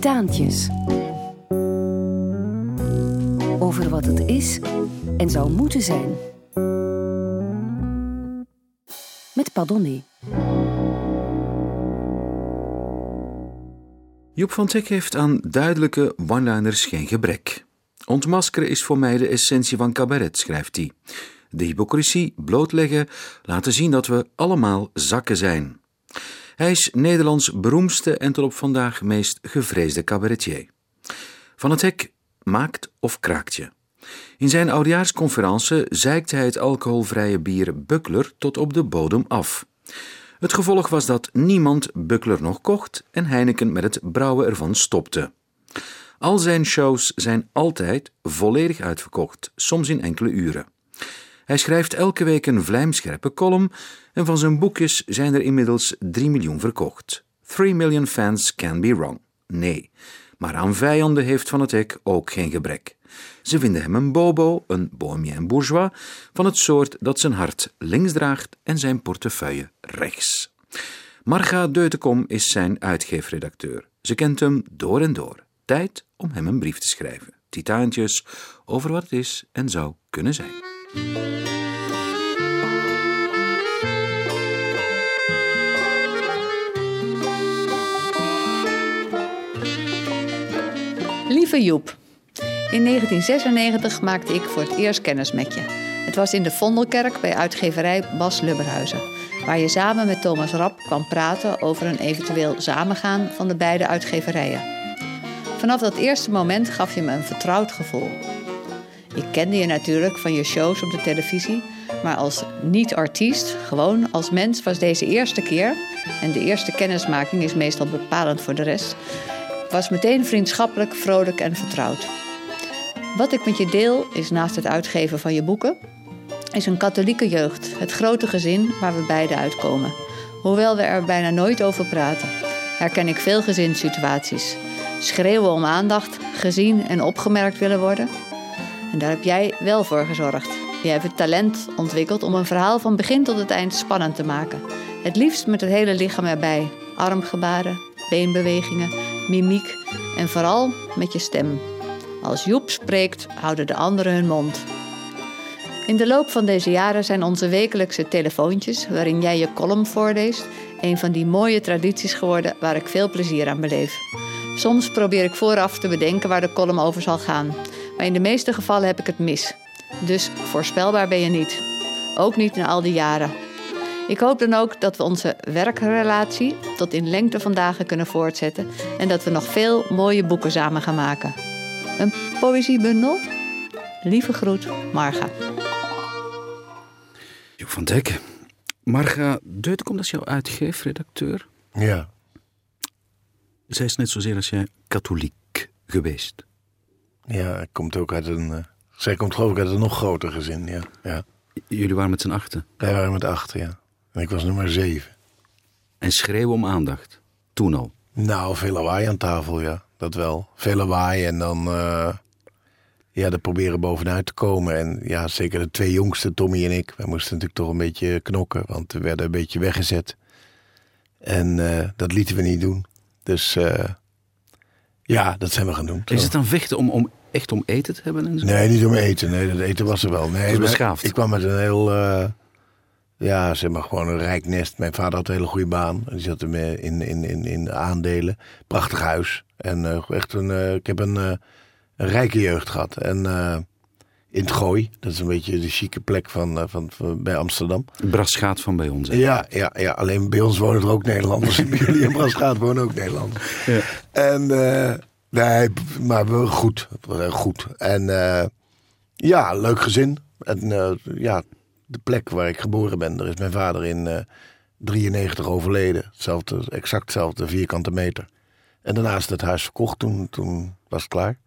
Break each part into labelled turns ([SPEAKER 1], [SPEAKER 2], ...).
[SPEAKER 1] Titaantjes. Over wat het is en zou moeten zijn. Met Padonné.
[SPEAKER 2] Joep van Teck heeft aan duidelijke one-liners geen gebrek. Ontmaskeren is voor mij de essentie van cabaret, schrijft hij. De hypocrisie blootleggen, laten zien dat we allemaal zakken zijn. Hij is Nederlands beroemdste en tot op vandaag meest gevreesde cabaretier. Van het Hek maakt of kraakt je. In zijn oudejaarsconferentie zeikt hij het alcoholvrije bier Buckler tot op de bodem af. Het gevolg was dat niemand Buckler nog kocht en Heineken met het brouwen ervan stopte. Al zijn shows zijn altijd volledig uitverkocht, soms in enkele uren. Hij schrijft elke week een vlijmscherpe column en van zijn boekjes zijn er inmiddels 3 miljoen verkocht. 3 million fans can be wrong. Nee, maar aan vijanden heeft Van het Hek ook geen gebrek. Ze vinden hem een bobo, een bohemien bourgeois, van het soort dat zijn hart links draagt en zijn portefeuille rechts. Marga Deutekom is zijn uitgeefredacteur. Ze kent hem door en door. Tijd om hem een brief te schrijven. Titaantjes over wat het is en zou kunnen zijn.
[SPEAKER 3] Lieve Joep, in 1996 maakte ik voor het eerst kennis met je. Het was in de Vondelkerk bij uitgeverij Bas Lubberhuizen, waar je samen met Thomas Rap kwam praten over een eventueel samengaan van de beide uitgeverijen. Vanaf dat eerste moment gaf je me een vertrouwd gevoel. Ik kende je natuurlijk van je shows op de televisie, maar als niet-artiest, gewoon als mens, was deze eerste keer, en de eerste kennismaking is meestal bepalend voor de rest, was meteen vriendschappelijk, vrolijk en vertrouwd. Wat ik met je deel is naast het uitgeven van je boeken, is een katholieke jeugd, het grote gezin waar we beide uitkomen. Hoewel we er bijna nooit over praten, herken ik veel gezinssituaties. Schreeuwen om aandacht, gezien en opgemerkt willen worden. En daar heb jij wel voor gezorgd. Jij hebt het talent ontwikkeld om een verhaal van begin tot het eind spannend te maken. Het liefst met het hele lichaam erbij. Armgebaren, beenbewegingen, mimiek en vooral met je stem. Als Joep spreekt, houden de anderen hun mond. In de loop van deze jaren zijn onze wekelijkse telefoontjes, waarin jij je column voorleest, een van die mooie tradities geworden waar ik veel plezier aan beleef. Soms probeer ik vooraf te bedenken waar de column over zal gaan, maar in de meeste gevallen heb ik het mis. Dus voorspelbaar ben je niet. Ook niet na al die jaren. Ik hoop dan ook dat we onze werkrelatie tot in lengte van dagen kunnen voortzetten en dat we nog veel mooie boeken samen gaan maken. Een poëziebundel? Lieve groet, Marga.
[SPEAKER 2] Joep van Dijk. Marga Deutekom, dat is jouw uitgeefredacteur.
[SPEAKER 4] Ja.
[SPEAKER 2] Zij is net zozeer als jij katholiek geweest.
[SPEAKER 4] Ja, komt ook uit een. eh, zij komt geloof ik uit een nog groter gezin, ja. ja.
[SPEAKER 2] Jullie waren met z'n achten.
[SPEAKER 4] Wij waren met acht, ja. En ik was nummer zeven.
[SPEAKER 2] En schreeuwen om aandacht. Toen al.
[SPEAKER 4] Nou, veel lawaai aan tafel, ja. Dat wel. Veel lawaai en dan. eh, ja, er proberen bovenuit te komen. En ja, zeker de twee jongsten, Tommy en ik. Wij moesten natuurlijk toch een beetje knokken, want we werden een beetje weggezet. En eh, dat lieten we niet doen. Dus ja, dat zijn we gaan doen.
[SPEAKER 2] Is het dan vechten om, om echt om eten te hebben en zo?
[SPEAKER 4] Nee, niet om eten. Nee, dat eten was er wel. Nee,
[SPEAKER 2] beschaafd.
[SPEAKER 4] Ik kwam met een heel, eh, ja, zeg maar gewoon een rijk nest. Mijn vader had een hele goede baan. Die zat in, in, in, in aandelen. Prachtig huis. En eh, echt een, eh, ik heb een, een rijke jeugd gehad. En in het Gooi, dat is een beetje de chique plek van, van, van- bij Amsterdam.
[SPEAKER 2] Brasgaat van bij ons. hè?
[SPEAKER 4] Ja, ja, ja, alleen bij ons wonen er ook Nederlanders. Bij jullie in Brasgaat wonen ook Nederlanders.
[SPEAKER 2] Ja.
[SPEAKER 4] En, nee, maar goed. Heel goed. En eh, ja, leuk gezin. En eh, ja, de plek waar ik geboren ben, daar is mijn vader in eh 93 overleden. Hetzelfde, exact hetzelfde vierkante meter. En daarna is het huis verkocht, toen, toen was het klaar.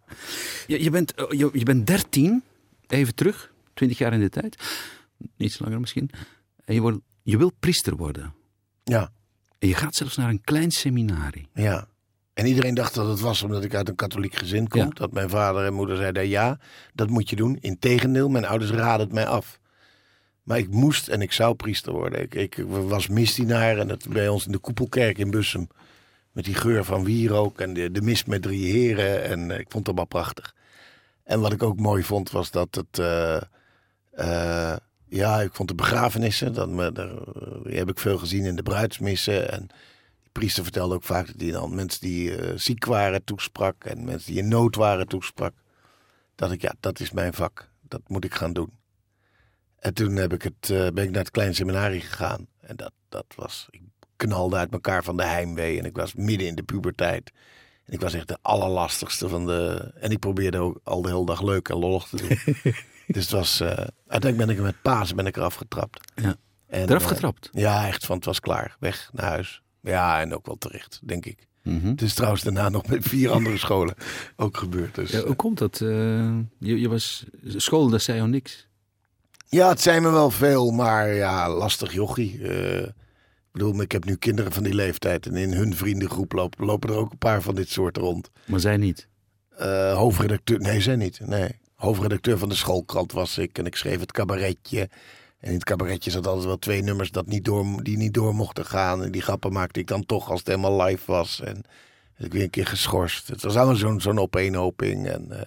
[SPEAKER 2] Je, je, bent, eh, je, je bent 13, even terug, 20 jaar in de tijd. Iets langer misschien. En je, wordt, je wil priester worden.
[SPEAKER 4] Ja,
[SPEAKER 2] En je gaat zelfs naar een klein seminarie.
[SPEAKER 4] ja. En iedereen dacht dat het was omdat ik uit een katholiek gezin kom.
[SPEAKER 2] Ja.
[SPEAKER 4] Dat mijn vader en moeder zeiden, ja, dat moet je doen. Integendeel, mijn ouders raden het mij af. Maar ik moest en ik zou priester worden. Ik, ik was misdienaar en dat bij ons in de Koepelkerk in Bussum. Met die geur van wierook en de, de mist met drie heren. En ik vond het allemaal prachtig. En wat ik ook mooi vond was dat het... ja, ik vond de begrafenissen, dat me, daar, die heb ik veel gezien in de bruidsmissen. En priester vertelde ook vaak dat hij dan mensen die ziek waren toesprak. En mensen die in nood waren toesprak. Dat ik, ja, dat is mijn vak. Dat moet ik gaan doen. En toen heb ik het, uh, ben ik naar het kleine seminarie gegaan. En dat, dat was, ik knalde uit elkaar van de heimwee. En ik was midden in de puberteit. En ik was echt de allerlastigste van de... En ik probeerde ook al de hele dag leuk en lollig te doen. dus het was... Uh, uiteindelijk ben ik met paas ben ik eraf getrapt.
[SPEAKER 2] Ja. En, eraf getrapt?
[SPEAKER 4] Uh, ja, echt van het was klaar. Weg naar huis. Ja, en ook wel terecht, denk ik. Mm -hmm. Het is trouwens daarna nog met vier andere scholen ook gebeurd. Dus,
[SPEAKER 2] ja, hoe komt dat? Uh, je, je was school, dat zei jou niks.
[SPEAKER 4] Ja, het zijn me wel veel, maar ja, lastig jochie. Uh, ik bedoel, ik heb nu kinderen van die leeftijd en in hun vriendengroep lopen, lopen er ook een paar van dit soort rond.
[SPEAKER 2] Maar zij niet?
[SPEAKER 4] Uh, hoofdredacteur, nee, zij niet. Nee. Hoofdredacteur van de schoolkrant was ik en ik schreef het cabaretje. En in het cabaretje zat altijd wel twee nummers dat niet door, die niet door mochten gaan. En die grappen maakte ik dan toch als het helemaal live was. En ik weer een keer geschorst. Het was allemaal zo'n zo'n opeenhoping. En uh,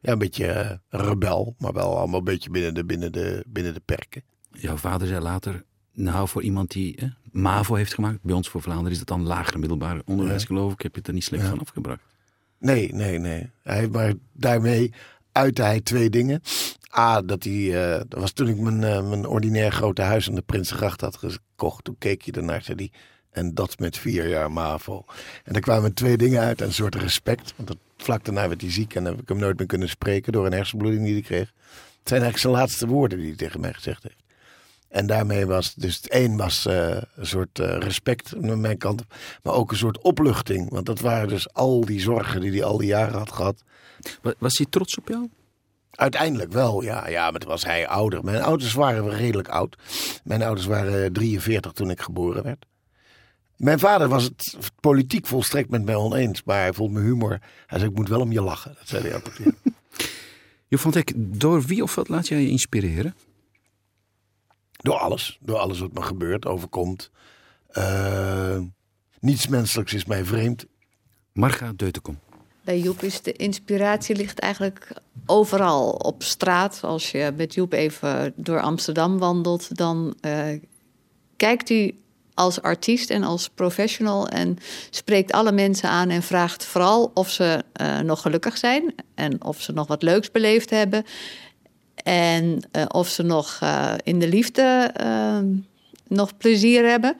[SPEAKER 4] ja, een beetje uh, rebel, maar wel allemaal een beetje binnen de, binnen de, binnen de perken.
[SPEAKER 2] Jouw vader zei later, nou voor iemand die eh, MAVO heeft gemaakt, bij ons voor Vlaanderen is dat dan lager middelbaar onderwijs ja. geloof ik, heb je het er niet slecht ja. van afgebracht.
[SPEAKER 4] Nee, nee, nee. Hij, maar daarmee uitte hij twee dingen. A, dat hij, uh, dat was toen ik mijn, uh, mijn ordinair grote huis aan de Prinsengracht had gekocht. Toen keek je ernaar, zei hij, en dat met vier jaar MAVO. En er kwamen twee dingen uit, een soort respect. Want dat, vlak daarna werd hij ziek en heb ik hem nooit meer kunnen spreken door een hersenbloeding die hij kreeg. Het zijn eigenlijk zijn laatste woorden die hij tegen mij gezegd heeft. En daarmee was, dus het een was uh, een soort respect aan mijn kant, maar ook een soort opluchting. Want dat waren dus al die zorgen die hij al die jaren had gehad.
[SPEAKER 2] Was hij trots op jou?
[SPEAKER 4] Uiteindelijk wel, ja. Ja, maar toen was hij ouder. Mijn ouders waren redelijk oud. Mijn ouders waren 43 toen ik geboren werd. Mijn vader was het politiek volstrekt met mij oneens. Maar hij vond mijn humor. Hij zei, ik moet wel om je lachen. Dat zei hij altijd. Ja.
[SPEAKER 2] Ik, door wie of wat laat jij je inspireren?
[SPEAKER 4] Door alles. Door alles wat me gebeurt, overkomt. Uh, niets menselijks is mij vreemd.
[SPEAKER 2] Marga Deutenkom.
[SPEAKER 3] Bij Joep is de inspiratie ligt eigenlijk overal op straat. Als je met Joep even door Amsterdam wandelt, dan uh, kijkt u als artiest en als professional en spreekt alle mensen aan en vraagt vooral of ze uh, nog gelukkig zijn en of ze nog wat leuks beleefd hebben en uh, of ze nog in de liefde nog plezier hebben.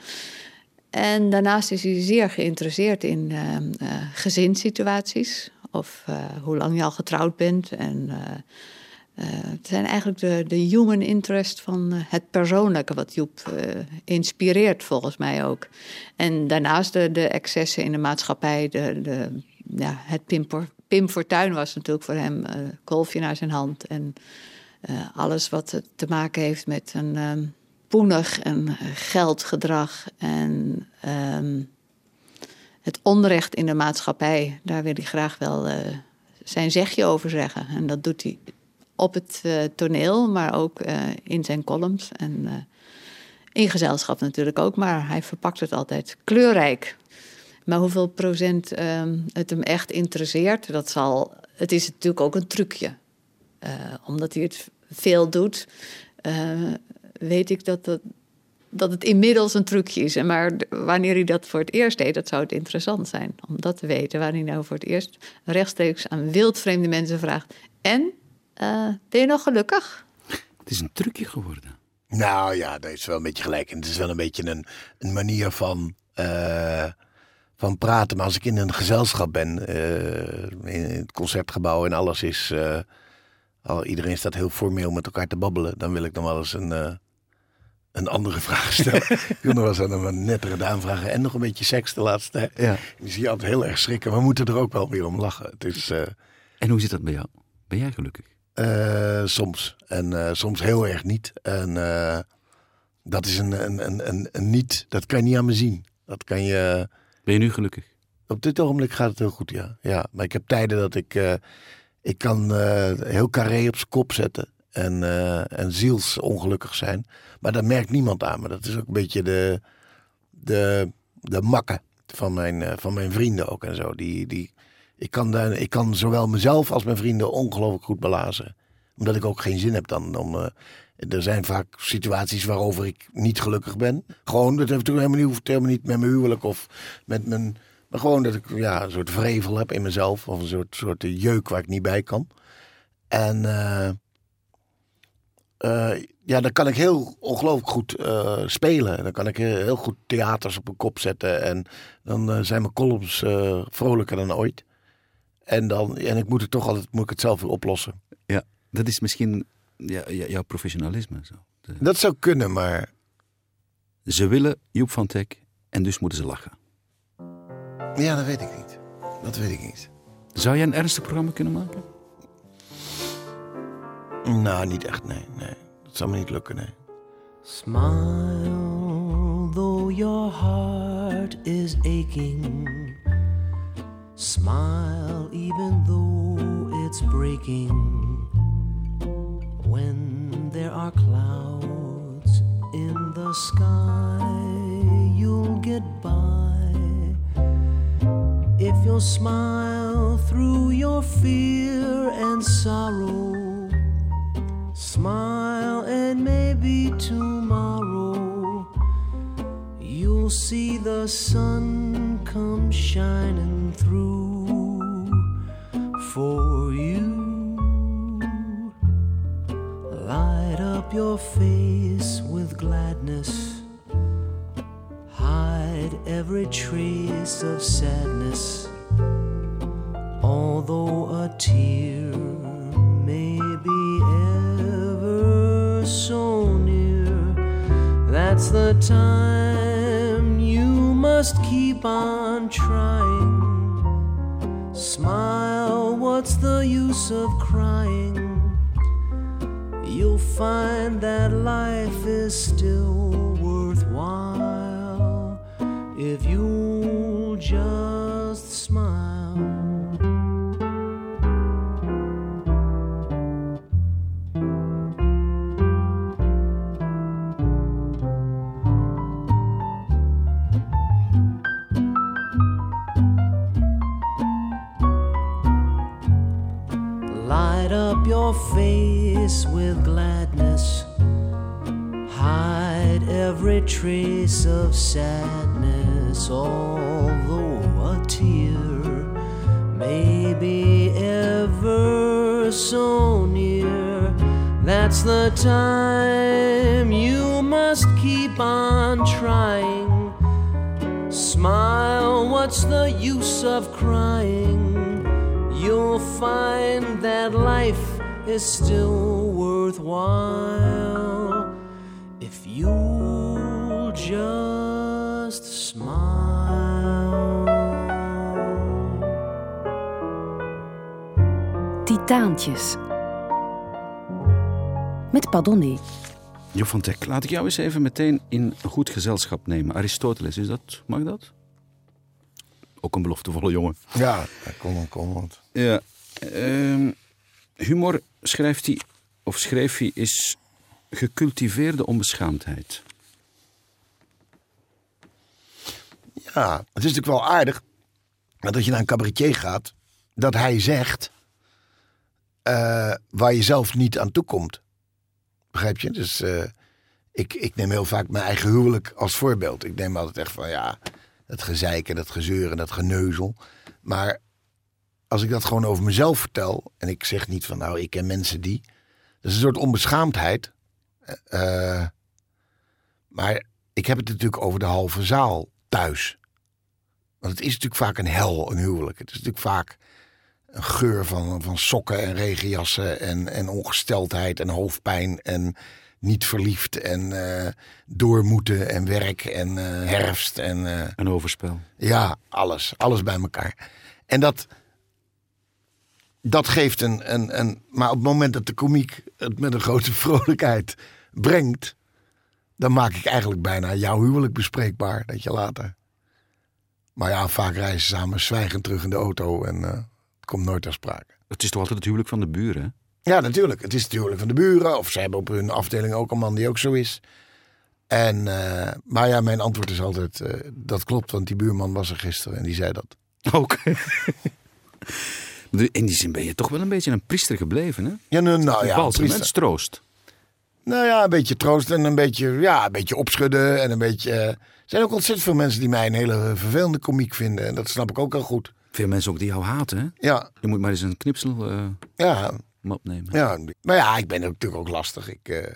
[SPEAKER 3] En daarnaast is hij zeer geïnteresseerd in uh, uh, gezinssituaties. Of uh, hoe lang je al getrouwd bent. En het zijn eigenlijk de, de human interest van het persoonlijke wat Joep inspireert, volgens mij ook. En daarnaast de, de excessen in de maatschappij. De, de, ja, het Pim, Pim Fortuyn was natuurlijk voor hem kolfje naar zijn hand. En alles wat te maken heeft met een ehm, poenig en geldgedrag en um, het onrecht in de maatschappij, daar wil hij graag wel uh, zijn zegje over zeggen. En dat doet hij op het toneel, maar ook in zijn columns en in gezelschap natuurlijk ook. Maar hij verpakt het altijd kleurrijk. Maar hoeveel procent um, het hem echt interesseert, dat zal. Het is natuurlijk ook een trucje. Omdat hij het veel doet, weet ik dat, dat, dat het inmiddels een trucje is. Maar wanneer hij dat voor het eerst deed, dat zou het interessant zijn om dat te weten. Wanneer hij nou voor het eerst rechtstreeks aan wildvreemde mensen vraagt: En uh, ben je nog gelukkig?
[SPEAKER 2] Het is een trucje geworden.
[SPEAKER 4] Nou ja, dat is wel een beetje gelijk. En het is wel een beetje een, een manier van. Uh, van praten. Maar als ik in een gezelschap ben, uh, in het concertgebouw en alles is. Al, iedereen staat heel formeel met elkaar te babbelen. Dan wil ik dan wel eens een een andere vraag stellen. ik wil nog wel eens aan een nettere dame vragen. En nog een beetje seks de laatste tijd. Ja. Die zie je altijd heel erg schrikken. We moeten er ook wel weer om lachen. Het is, uh...
[SPEAKER 2] En hoe zit dat bij jou? Ben jij gelukkig?
[SPEAKER 4] Uh, soms. En soms heel erg niet. En dat is een, een, een, een, een niet. Dat kan je niet aan me zien. Dat kan je...
[SPEAKER 2] Ben je nu gelukkig?
[SPEAKER 4] Op dit ogenblik gaat het heel goed, ja. ja maar ik heb tijden dat ik... ik kan heel carré op zijn kop zetten en, uh, en zielsongelukkig zijn. Maar dat merkt niemand aan me. Dat is ook een beetje de, de, de makke. van mijn, eh, van mijn vrienden ook en zo. Die, die, ik, kan, ik kan zowel mezelf als mijn vrienden ongelooflijk goed belazeren. Omdat ik ook geen zin heb dan om... eh, er zijn vaak situaties waarover ik niet gelukkig ben. Gewoon, dat heeft natuurlijk helemaal niet, helemaal niet met mijn huwelijk of met mijn... Maar gewoon dat ik ja, een soort vrevel heb in mezelf. Of een soort, soort jeuk waar ik niet bij kan. En eh, eh, ja, dan kan ik heel ongelooflijk goed eh, spelen. Dan kan ik heel, goed theaters op een kop zetten. En dan zijn mijn columns vrolijker dan ooit. En, dan, en ik moet het toch altijd moet ik het zelf weer oplossen.
[SPEAKER 2] Ja, dat is misschien ja, ja, jouw professionalisme. Zo. De-
[SPEAKER 4] Dat zou kunnen, maar
[SPEAKER 2] Ze willen Joep van Teck en dus moeten ze lachen.
[SPEAKER 4] Ja, dat weet ik niet. Dat weet ik niet.
[SPEAKER 2] Zou jij een ernstig programma kunnen maken?
[SPEAKER 4] Nou, niet echt, nee. nee. Dat zou me niet lukken, nee.
[SPEAKER 5] Smile, though your heart is aching. Smile, even though it's breaking. When there are clouds in the sky, You'll smile through your fear and sorrow. Smile and maybe tomorrow you'll see the sun come shining through for you. Light up your face with gladness. Hide every trace of sadness. Although a tear may be ever so near, that's the time you must keep on trying. Smile, what's the use of crying? You'll find that life is still worthwhile if you'll just smile. Face with gladness. Hide every trace of sadness, although a tear may be ever so near. That's the time you must keep on trying. Smile, what's the use of crying? You'll find that life is still worthwhile if you'll just smile.
[SPEAKER 1] Titaantjes. Met Padonné.
[SPEAKER 2] Joep van Teck, laat ik jou eens even meteen in goed gezelschap nemen. Aristoteles, is dat, mag dat? Ook een beloftevolle jongen.
[SPEAKER 4] Ja, kom dan, kom. Want...
[SPEAKER 2] Ja. ehm, humor, schrijft hij, of schreef hij, is gecultiveerde onbeschaamdheid.
[SPEAKER 4] Ja, het is natuurlijk wel aardig dat als je naar een cabaretier gaat, dat hij zegt eh, waar je zelf niet aan toe komt. Begrijp je? Dus eh, ik, ik neem heel vaak mijn eigen huwelijk als voorbeeld. Ik neem altijd echt van ja, dat gezeik en dat gezeur en dat geneuzel. Maar als ik dat gewoon over mezelf vertel en ik zeg niet van nou, ik ken mensen die. Dat is een soort onbeschaamdheid. Eh, maar ik heb het natuurlijk over de halve zaal thuis. Want het is natuurlijk vaak een hel, een huwelijk. Het is natuurlijk vaak een geur van, van sokken en regenjassen en, en ongesteldheid en hoofdpijn en niet verliefd en eh, door moeten en werk en eh, herfst en eh,
[SPEAKER 2] Een overspel.
[SPEAKER 4] ja, alles. Alles bij elkaar. En dat, dat geeft een, een, een... Maar op het moment dat de komiek het met een grote vrolijkheid brengt... dan maak ik eigenlijk bijna jouw huwelijk bespreekbaar. Dat je later... Maar ja, vaak reizen ze samen zwijgend terug in de auto en eh, het komt nooit ter sprake.
[SPEAKER 2] Het is toch altijd het huwelijk van de buren, hè?
[SPEAKER 4] Ja, natuurlijk. Het is het huwelijk van de buren. Of ze hebben op hun afdeling ook een man die ook zo is. En, eh, maar ja, mijn antwoord is altijd, eh, dat klopt, want die buurman was er gisteren en die zei dat.
[SPEAKER 2] Oké. In die zin ben je toch wel een beetje een priester gebleven, hè?
[SPEAKER 4] Ja, nou, nou ja,
[SPEAKER 2] Balsem, hè?
[SPEAKER 4] priester.
[SPEAKER 2] Troost.
[SPEAKER 4] Nou ja, een beetje troost en een beetje, ja, een beetje opschudden. En een beetje. eh, er zijn ook ontzettend veel mensen die mij een hele vervelende komiek vinden. En dat snap ik ook al goed.
[SPEAKER 2] Veel mensen ook die jou haten, hè?
[SPEAKER 4] Ja,
[SPEAKER 2] Je moet maar eens een knipsel eh,
[SPEAKER 4] ja,
[SPEAKER 2] opnemen.
[SPEAKER 4] ja. Maar ja, ik ben natuurlijk ook lastig. Ik, eh,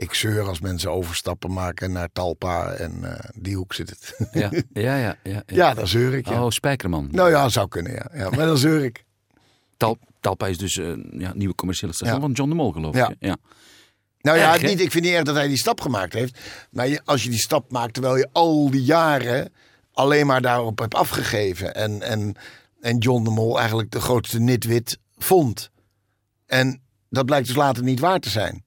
[SPEAKER 4] ik zeur als mensen overstappen maken naar Talpa. En eh, die hoek zit het.
[SPEAKER 2] Ja, ja, ja. ja,
[SPEAKER 4] ja, dan zeur ik. Ja.
[SPEAKER 2] Oh, Spijkerman.
[SPEAKER 4] Nou ja, zou kunnen, ja. ja. Maar dan zeur ik.
[SPEAKER 2] Tal, Talpa is dus een ja, nieuwe commerciële station
[SPEAKER 4] Ja.
[SPEAKER 2] van John de Mol, geloof ik. Ja.
[SPEAKER 4] Nou ja,
[SPEAKER 2] Erg,
[SPEAKER 4] niet, ik vind niet erg dat hij die stap gemaakt heeft. Maar je- als je die stap maakt terwijl je al die jaren alleen maar daarop hebt afgegeven. En, en, en John de Mol eigenlijk de grootste nitwit vond. En dat blijkt dus later niet waar te zijn.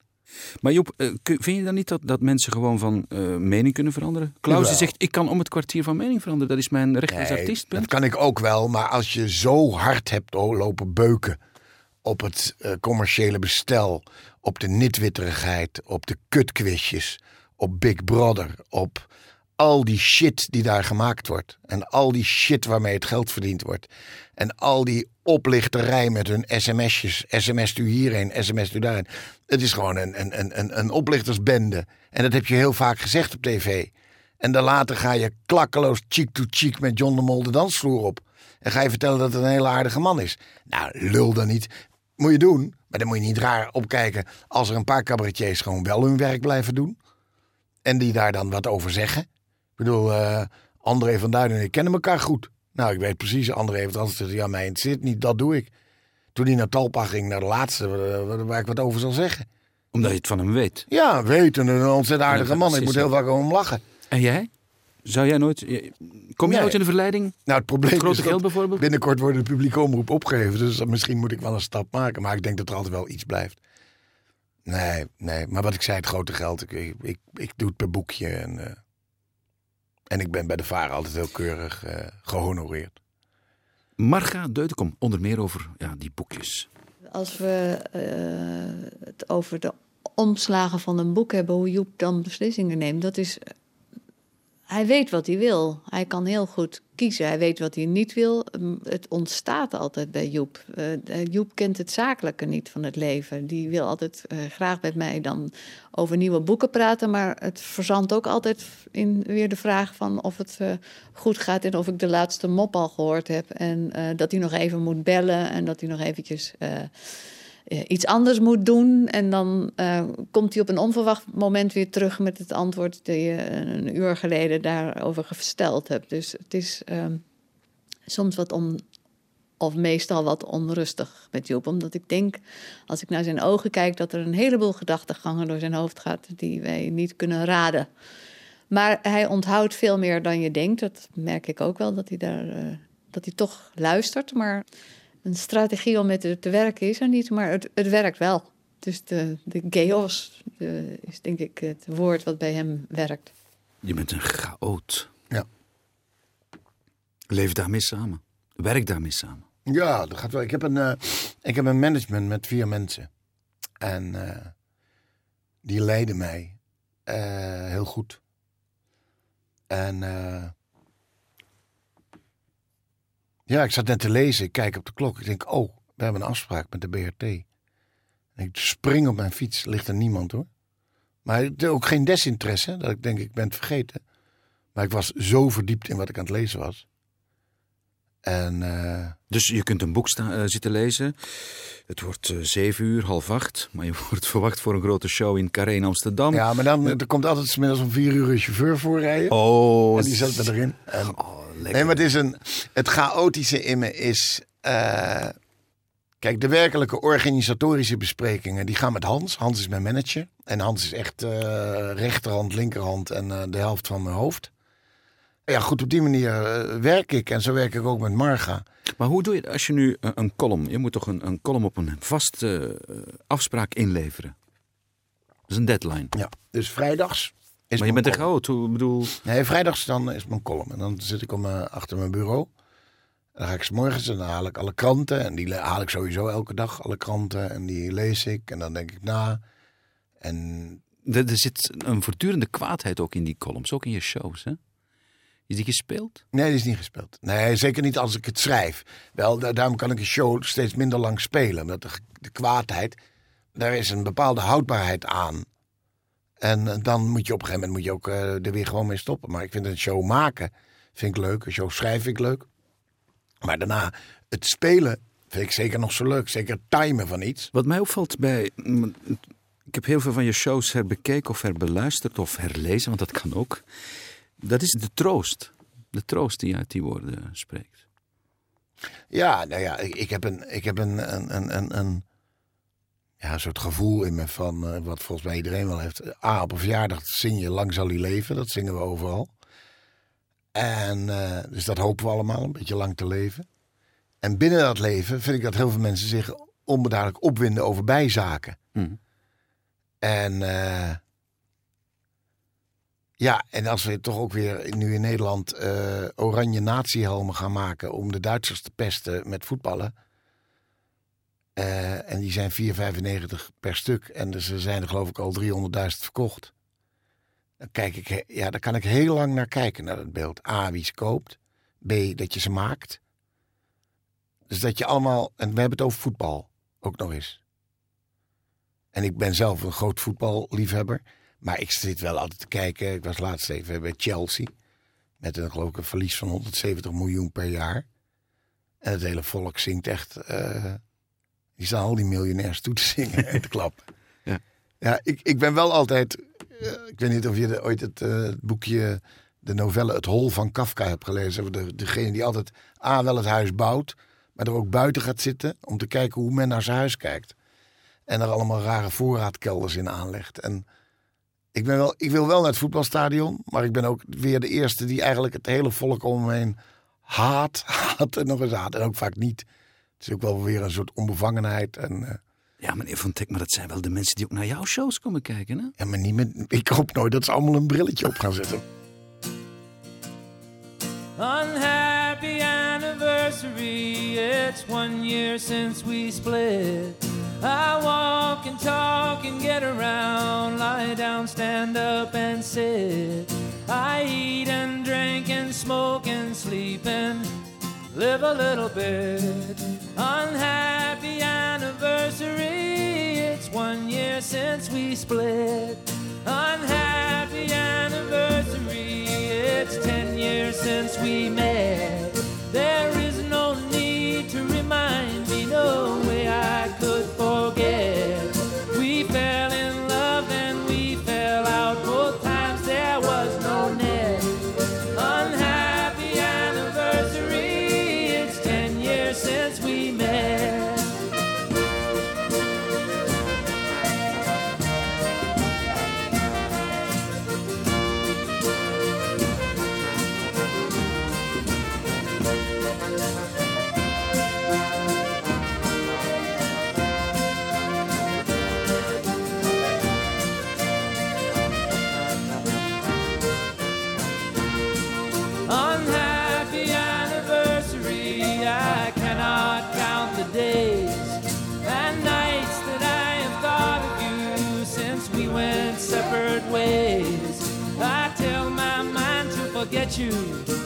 [SPEAKER 2] Maar Joep, eh, vind je dan niet dat, dat mensen gewoon van eh, mening kunnen veranderen? Klaus die
[SPEAKER 4] Jawel.
[SPEAKER 2] zegt, ik kan om het kwartier van mening veranderen. Dat is mijn recht als artiest.
[SPEAKER 4] dat kan ik ook wel. Maar als je zo hard hebt oh, lopen beuken op het eh, commerciële bestel, op de nitwitterigheid, op de kutquizjes, op Big Brother, op al die shit die daar gemaakt wordt. En al die shit waarmee het geld verdiend wordt. En al die oplichterij met hun sms'jes. Sms't u hierheen, sms't u daarheen. Het is gewoon een, een, een, een, een oplichtersbende. En dat heb je heel vaak gezegd op tv. En dan later ga je klakkeloos cheek to cheek met John de Mol de dansvloer op. En ga je vertellen dat het een hele aardige man is. Nou, lul dan niet. Moet je doen. Maar dan moet je niet raar opkijken als er een paar cabaretiers gewoon wel hun werk blijven doen. En die daar dan wat over zeggen. Ik bedoel, eh, André van Duinen en ik kennen elkaar goed. Nou, ik weet precies. André heeft altijd gezegd, ja, mij interesseert niet, dat doe ik. Toen hij naar Talpa ging, naar de laatste, eh, waar ik wat over zal zeggen.
[SPEAKER 2] Omdat je het van hem weet.
[SPEAKER 4] Ja, weet, een ontzettend aardige
[SPEAKER 2] Ja,
[SPEAKER 4] man. Ik moet heel vaak om hem lachen.
[SPEAKER 2] En jij? Zou jij nooit... Kom jij
[SPEAKER 4] Nee.
[SPEAKER 2] ooit in de verleiding?
[SPEAKER 4] Nou, het probleem
[SPEAKER 2] Grote
[SPEAKER 4] is
[SPEAKER 2] geld
[SPEAKER 4] dat
[SPEAKER 2] bijvoorbeeld?
[SPEAKER 4] binnenkort wordt de publieke omroep opgegeven. Dus misschien moet ik wel een stap maken. Maar ik denk dat er altijd wel iets blijft. Nee, nee. Maar wat ik zei, het grote geld. Ik, ik, ik, ik doe het per boekje. En, eh, en ik ben bij de varen altijd heel keurig eh, gehonoreerd.
[SPEAKER 2] Marga Deutenkom, onder meer over ja, die boekjes.
[SPEAKER 3] Als we eh, het over de omslagen van een boek hebben, hoe Joep dan beslissingen neemt, dat is. Hij weet wat hij wil. Hij kan heel goed kiezen. Hij weet wat hij niet wil. Mm, Het ontstaat altijd bij Joep. Eh, Joep kent het zakelijke niet van het leven. Die wil altijd eh, graag met mij dan over nieuwe boeken praten. Maar het verzandt ook altijd in weer de vraag van of het eh, goed gaat en of ik de laatste mop al gehoord heb. En dat hij nog even moet bellen en dat hij nog eventjes iets anders moet doen. En dan eh, komt hij op een onverwacht moment weer terug met het antwoord die je een uur geleden daarover gesteld hebt. Dus het is ehm, soms wat on, of meestal wat onrustig met Joep. Omdat ik denk, als ik naar zijn ogen kijk, dat er een heleboel gedachtegangen door zijn hoofd gaat die wij niet kunnen raden. Maar hij onthoudt veel meer dan je denkt. Dat merk ik ook wel, dat hij, daar, eh, dat hij toch luistert. Maar een strategie om met het te werken is er niet, maar het, het werkt wel. Dus de, de chaos is denk ik het woord wat bij hem werkt.
[SPEAKER 2] Je bent een chaot.
[SPEAKER 4] Ja.
[SPEAKER 2] Leef daarmee samen. Werk daarmee samen.
[SPEAKER 4] Ja, dat gaat wel. Ik heb een, eh, ik heb een management met vier mensen. En eh, die leiden mij eh, heel goed. En eh, ja, ik zat net te lezen. Ik kijk op de klok. Ik denk, oh, we hebben een afspraak met de BRT. En ik spring op mijn fiets. Ligt er niemand hoor. Maar ook geen desinteresse. Dat ik denk, ik ben het vergeten. Maar ik was zo verdiept in wat ik aan het lezen was. En eh,
[SPEAKER 2] Dus je kunt een boek eh, zitten lezen. Het wordt eh, zeven uur, half acht. Maar je wordt verwacht voor een grote show in Carré in Amsterdam.
[SPEAKER 4] Ja, maar dan er komt altijd 's middags om vier uur een chauffeur voorrijden.
[SPEAKER 2] Oh,
[SPEAKER 4] en die zet me erin. En,
[SPEAKER 2] oh, lekker.
[SPEAKER 4] nee, maar het is een. Het chaotische in me is. eh, kijk, de werkelijke organisatorische besprekingen die gaan met Hans. Hans is mijn manager. En Hans is echt eh, rechterhand, linkerhand en eh, de helft van mijn hoofd. Ja, goed, op die manier werk ik. En zo werk ik ook met Marga.
[SPEAKER 2] Maar hoe doe je het als je nu een, column... Je moet toch een, een column op een vaste afspraak inleveren? Dat is een deadline.
[SPEAKER 4] Ja, dus vrijdags. Is
[SPEAKER 2] maar je bent
[SPEAKER 4] column.
[SPEAKER 2] chaot. Hoe bedoel...
[SPEAKER 4] Nee, vrijdags dan is mijn column. En dan zit ik om, eh, achter mijn bureau. Dan ga ik 's morgens en dan haal ik alle kranten. En die haal ik sowieso elke dag, alle kranten. En die lees ik. En dan denk ik na. En
[SPEAKER 2] Er, er zit een voortdurende kwaadheid ook in die columns, ook in je shows. Hè? Is die gespeeld?
[SPEAKER 4] Nee, die is niet gespeeld. Nee, zeker niet als ik het schrijf. Wel, da- daarom kan ik een show steeds minder lang spelen. Omdat de, de kwaadheid, daar is een bepaalde houdbaarheid aan. En eh, dan moet je op een gegeven moment moet je ook eh, er weer gewoon mee stoppen. Maar ik vind een show maken vind ik leuk. Een show schrijven vind ik leuk. Maar daarna, het spelen vind ik zeker nog zo leuk. Zeker timen van iets.
[SPEAKER 2] Wat mij opvalt bij. mm, Ik heb heel veel van je shows herbekeken of herbeluisterd of herlezen, want dat kan ook. Dat is de troost. De troost die je uit die woorden spreekt.
[SPEAKER 4] Ja, nou ja, ik, ik heb een, ik heb een, een, een, een, een, ja, een soort gevoel in me van eh, wat volgens mij iedereen wel heeft. A, op een verjaardag zing je Lang zal hij leven. Dat zingen we overal. En eh, dus dat hopen we allemaal, een beetje lang te leven. En binnen dat leven vind ik dat heel veel mensen zich onbeduidelijk opwinden over bijzaken.
[SPEAKER 2] Mhm.
[SPEAKER 4] En eh, ja, en als we toch ook weer nu in Nederland eh, oranje natiehelmen gaan maken om de Duitsers te pesten met voetballen. Eh, en die zijn 4,95 per stuk. En dus er zijn er geloof ik al 300.000 verkocht. Dan, kijk ik, ja, daar kan ik heel lang naar kijken, naar dat beeld. A, wie ze koopt. B, dat je ze maakt. Dus dat je allemaal... En we hebben het over voetbal, ook nog eens. En ik ben zelf een groot voetballiefhebber. Maar ik zit wel altijd te kijken. Ik was laatst even bij Chelsea. Met een, geloof ik, een verlies van 170 miljoen per jaar. En het hele volk zingt echt. eh, die staan al die miljonairs toe te zingen en te klappen.
[SPEAKER 2] Ja.
[SPEAKER 4] ja ik, ik ben wel altijd. eh, ik weet niet of je de- ooit het eh, boekje. De novelle Het Hol van Kafka hebt gelezen. De, degene die altijd A. wel het huis bouwt. Maar er ook buiten gaat zitten. Om te kijken hoe men naar zijn huis kijkt. En er allemaal rare voorraadkelders in aanlegt. En ik, ben wel, ik wil wel naar het voetbalstadion. Maar ik ben ook weer de eerste die eigenlijk het hele volk om me heen haat. Haat en nog eens haat. En ook vaak niet. Het is ook wel weer een soort onbevangenheid. En, eh,
[SPEAKER 2] Ja, meneer Van Tek, maar dat zijn wel de mensen die ook naar jouw shows komen kijken, hè?
[SPEAKER 4] ja, maar niet met, ik hoop nooit dat ze allemaal een brilletje op gaan zetten.
[SPEAKER 6] Unhappy anniversary, it's one year since we split. I walk and talk and get around, lie down, stand up and sit. I eat and drink and smoke and sleep and live a little bit. Unhappy anniversary, it's one year since we split. Unhappy anniversary, it's ten years since we met. There is no need to remind me, no you,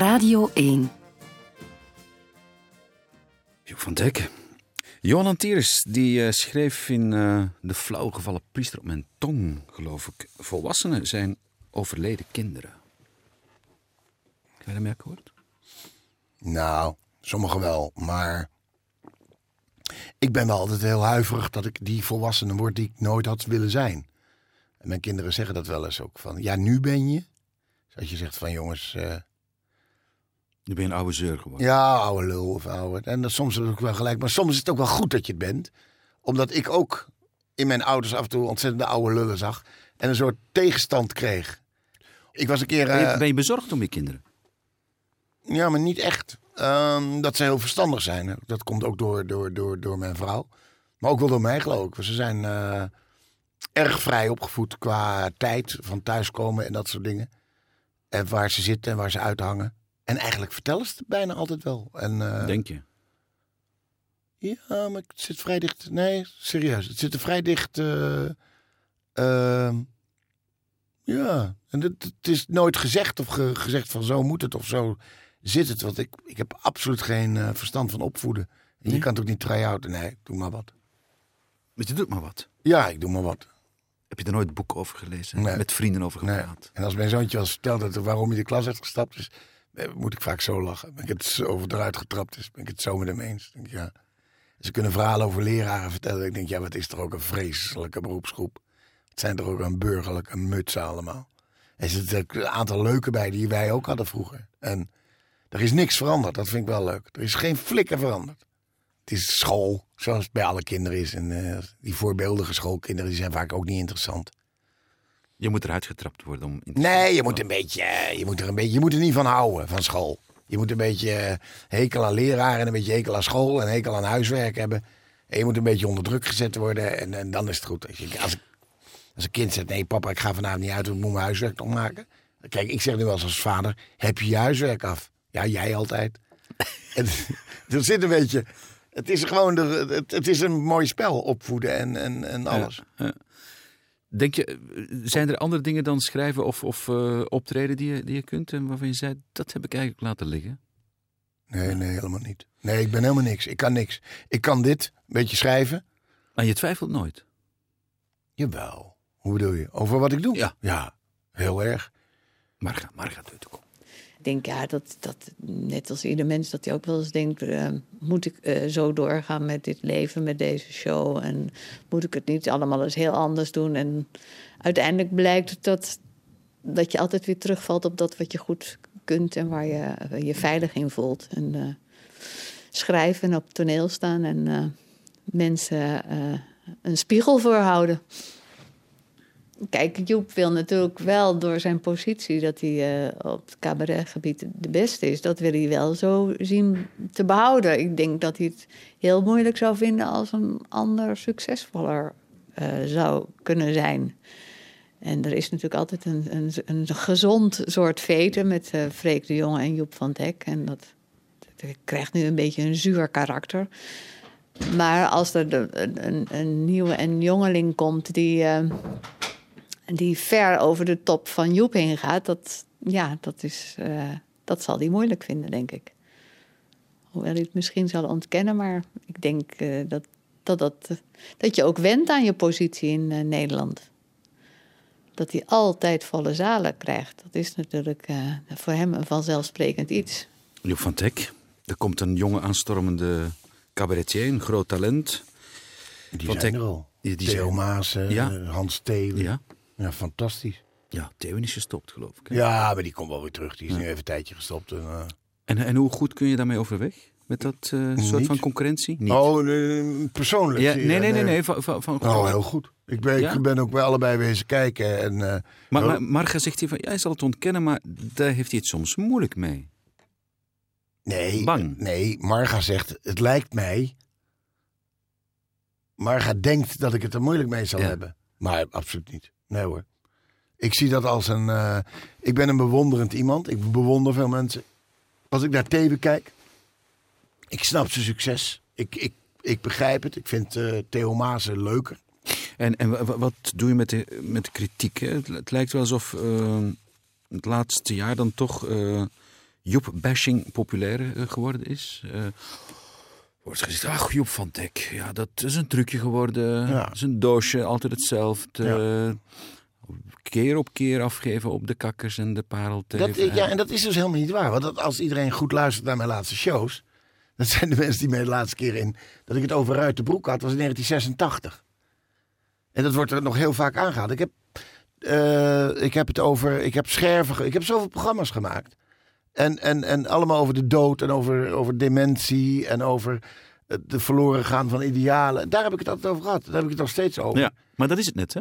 [SPEAKER 1] Radio 1.
[SPEAKER 2] Joep van Dijk. Johan Antieris die eh, schreef in eh, De flauwgevallen priester op mijn tong, geloof ik. Volwassenen zijn overleden kinderen. Heb je daarmee akkoord?
[SPEAKER 4] Nou, sommigen wel, maar ik ben wel altijd heel huiverig dat ik die volwassene word die ik nooit had willen zijn. En mijn kinderen zeggen dat wel eens ook van, ja, nu ben je. Dus als je zegt van jongens, eh,
[SPEAKER 2] Nu ben je een oude zeur geworden.
[SPEAKER 4] ja, oude lul of oude. En dat, soms is het ook wel gelijk, maar soms is het ook wel goed dat je het bent. Omdat ik ook in mijn ouders af en toe ontzettende oude lullen zag. En een soort tegenstand kreeg. Ik was een keer...
[SPEAKER 2] Ben, je,
[SPEAKER 4] eh,
[SPEAKER 2] ben je bezorgd om je kinderen?
[SPEAKER 4] Ja, maar niet echt. Ehm, dat ze heel verstandig zijn. Dat komt ook door, door, door, door mijn vrouw. Maar ook wel door mij, geloof ik. Ze zijn eh, erg vrij opgevoed qua tijd van thuiskomen en dat soort dingen. En waar ze zitten en waar ze uithangen. En eigenlijk vertellen ze het bijna altijd wel. En, eh,
[SPEAKER 2] Denk je?
[SPEAKER 4] Ja, maar het zit vrij dicht. Nee, serieus. Het zit er vrij dicht. eh, ehm, ja, en het, het is nooit gezegd of ge- gezegd van zo moet het of zo zit het. Want ik, ik heb absoluut geen eh, verstand van opvoeden. En je kan het ook niet try-outen. Nee, doe maar wat.
[SPEAKER 2] Maar je doet maar wat.
[SPEAKER 4] Ja, ik doe maar wat.
[SPEAKER 2] Heb je er nooit boeken over gelezen?
[SPEAKER 4] Nee.
[SPEAKER 2] Met vrienden over
[SPEAKER 4] Nee.
[SPEAKER 2] gepraat?
[SPEAKER 4] En als mijn zoontje al vertelt dat waarom hij de klas heeft gestapt is, eh, moet ik vaak zo lachen. Ben ik het over eruit getrapt is, ben ik het zo met hem eens. Ja. Ze kunnen verhalen over leraren vertellen. Ik denk, ja, wat is toch ook een vreselijke beroepsgroep. Het zijn toch ook een burgerlijke mutsen allemaal. Er zitten een aantal leuke bij die wij ook hadden vroeger. En er is niks veranderd, dat vind ik wel leuk. Er is geen flikker veranderd. Het is school, zoals het bij alle kinderen is. En eh, die voorbeeldige schoolkinderen zijn vaak ook niet interessant.
[SPEAKER 2] Je moet eruit getrapt worden om...
[SPEAKER 4] Nee, je moet, een beetje, eh, je, moet er een beetje, je moet er niet van houden, van school. Je moet een beetje eh, hekel aan leraren en een beetje hekel aan school en hekel aan huiswerk hebben. En je moet een beetje onder druk gezet worden en, en dan is het goed. Als, je, als, ik- als een kind zegt, nee papa, ik ga vanavond niet uit, want ik moet mijn huiswerk nog maken. Kijk, ik zeg nu wel eens als vader, heb je je huiswerk af? Ja, jij altijd. en, er zit een beetje, het is gewoon, de, het, het is een mooi spel, opvoeden en, en, en alles.
[SPEAKER 2] Denk je, zijn er andere dingen dan schrijven of, of eh, optreden die je, die je kunt? En waarvan je zei, dat heb ik eigenlijk laten liggen?
[SPEAKER 4] Nee, nee, helemaal niet. Nee, ik ben helemaal niks. Ik kan niks. Ik kan dit, een beetje schrijven.
[SPEAKER 2] Maar je twijfelt nooit.
[SPEAKER 4] Jawel. Hoe bedoel je? Over wat ik doe?
[SPEAKER 2] Ja.
[SPEAKER 4] Ja, heel erg.
[SPEAKER 2] Marga, Marga ook.
[SPEAKER 3] Ik denk ja, dat, dat net als ieder mens, dat hij ook wel eens denkt: eh, moet ik eh, zo doorgaan met dit leven, met deze show? En moet ik het niet allemaal eens heel anders doen? En uiteindelijk blijkt dat, dat je altijd weer terugvalt op dat wat je goed kunt en waar je eh, je veilig in voelt. En schrijven en op toneel staan en mensen een spiegel voorhouden. Kijk, Joep wil natuurlijk wel door zijn positie dat hij eh, op het cabaretgebied de beste is, dat wil hij wel zo zien te behouden. Ik denk dat hij het heel moeilijk zou vinden als een ander succesvoller eh, zou kunnen zijn. En er is natuurlijk altijd een, een, een gezond soort veten met eh Freek de Jonge en Joep van Dek. En dat, krijgt nu een beetje een zuur karakter. Maar als er een, een, nieuwe en jongeling komt die, die ver over de top van Joep heen gaat, dat, ja, dat, is, eh, dat zal hij moeilijk vinden, denk ik. Hoewel hij het misschien zal ontkennen, maar ik denk eh, dat, dat, dat, dat je ook went aan je positie in eh, Nederland. Dat hij altijd volle zalen krijgt, dat is natuurlijk eh, voor hem een vanzelfsprekend iets.
[SPEAKER 2] Joep van Teck, er komt een jonge aanstormende cabaretier, een groot talent.
[SPEAKER 4] Die
[SPEAKER 2] Want
[SPEAKER 4] zijn er al.
[SPEAKER 2] die- die
[SPEAKER 4] Theo
[SPEAKER 2] zijn-
[SPEAKER 4] Maas,
[SPEAKER 2] Ja.
[SPEAKER 4] Hans Theeuwen.
[SPEAKER 2] Ja,
[SPEAKER 4] Ja, fantastisch.
[SPEAKER 2] ja Theeuwen is gestopt, geloof ik. hè?
[SPEAKER 4] Ja, maar die komt wel weer terug. Die is nu even een tijdje gestopt. En, eh,
[SPEAKER 2] En, en hoe goed kun je daarmee overweg? Met dat eh, soort van concurrentie? Niet.
[SPEAKER 4] Oh, persoonlijk?
[SPEAKER 2] ja, nee, nee, nee, nee. Van, van, van-
[SPEAKER 4] Oh, heel goed. Ik ben,
[SPEAKER 2] Ja?
[SPEAKER 4] ik ben ook bij allebei wezen kijken. En, eh,
[SPEAKER 2] maar, maar Marga zegt hier van, ja, hij zal het ontkennen, maar daar heeft hij het soms moeilijk mee.
[SPEAKER 4] nee,
[SPEAKER 2] Bang.
[SPEAKER 4] nee, Marga zegt, het lijkt mij... Marga denkt dat ik het er moeilijk mee zal
[SPEAKER 2] Ja.
[SPEAKER 4] hebben. Maar absoluut niet. Nee hoor. Ik zie dat als een... eh, ik ben een bewonderend iemand. Ik bewonder veel mensen. Als ik naar Teven kijk... Ik snap zijn succes. Ik, ik, ik begrijp het. Ik vind eh Theo Maassen leuker.
[SPEAKER 2] En, en wa- wa- wat doe je met de, met de kritiek? Hè? Het, lijkt wel alsof eh, het laatste jaar dan toch eh, Joep-bashing populair eh, geworden is. Wordt gezegd, ach Joep van Dek, ja, dat is een trucje geworden.
[SPEAKER 4] Ja.
[SPEAKER 2] Dat is een doosje, altijd hetzelfde. Keer op keer afgeven op de kakkers en de parelteven.
[SPEAKER 4] Dat, ja, en dat is dus helemaal niet waar. Want dat, als iedereen goed luistert naar mijn laatste shows... dat zijn de mensen die mij de laatste keer in... dat ik het over uit de broek had, was in 1986. En dat wordt er nog heel vaak aangehaald. Ik heb, eh, ik heb het over... Ik heb scherven... Ik heb zoveel programma's gemaakt. En, en, en allemaal over de dood en over, over dementie... en over het de verloren gaan van idealen. Daar heb ik het altijd over gehad. Daar heb ik het nog steeds over.
[SPEAKER 2] Ja, maar dat is het net, hè?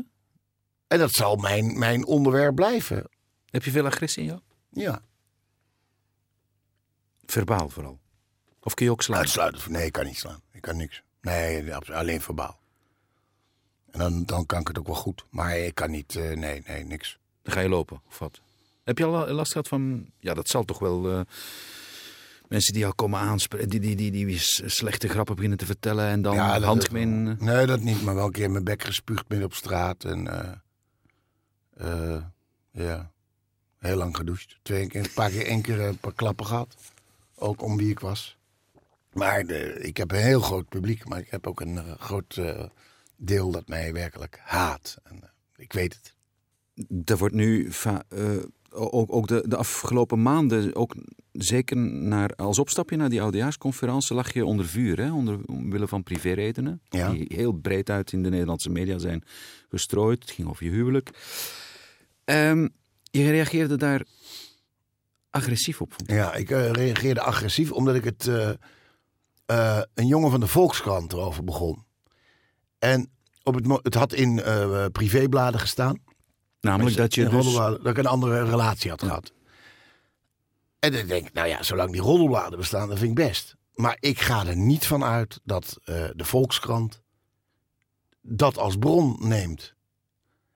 [SPEAKER 4] En dat zal mijn, mijn onderwerp blijven.
[SPEAKER 2] Heb je veel agressie in jou?
[SPEAKER 4] Ja.
[SPEAKER 2] Verbaal vooral. Of kun je ook slaan?
[SPEAKER 4] Uitsluitend. Nee, ik kan niet slaan. Ik kan niks. Nee, absoluut. alleen verbaal. En dan, dan kan ik het ook wel goed. Maar ik kan niet, eh, nee, nee, niks.
[SPEAKER 2] Dan ga je lopen, of wat? Heb je al last gehad van... Ja, dat zal toch wel... eh, mensen die jou komen aanspreken... Die, die, die, die, slechte grappen beginnen te vertellen... en dan
[SPEAKER 4] Ja,
[SPEAKER 2] handgemeen... eh,
[SPEAKER 4] Nee, dat niet. Maar wel een keer mijn bek gespuugd midden op straat. En eh, ja, heel lang gedoucht. Twee keer, een paar keer één keer een paar klappen gehad. Ook om wie ik was. Maar de, ik heb een heel groot publiek. Maar ik heb ook een groot deel dat mij werkelijk haat. En, ik weet het.
[SPEAKER 2] Er wordt nu va- eh, ook, ook de, de afgelopen maanden, ook zeker naar, als opstapje naar die oudejaarsconferentie, lag je onder vuur, hè? Onder, omwille van privéredenen.
[SPEAKER 4] Ja.
[SPEAKER 2] Die heel breed uit in de Nederlandse media zijn gestrooid. Het ging over je huwelijk. Ehm, je reageerde daar agressief op, vond ik.
[SPEAKER 4] Ja, ik eh, reageerde agressief omdat ik het. eh, eh, een jongen van de Volkskrant erover begon. En op het, het had in privébladen gestaan.
[SPEAKER 2] Namelijk dat je dus...
[SPEAKER 4] dat ik een andere relatie had gehad. En dan denk ik, nou ja, zolang die roddelbladen bestaan, dat vind ik best. Maar ik ga er niet van uit dat eh, de Volkskrant dat als bron neemt.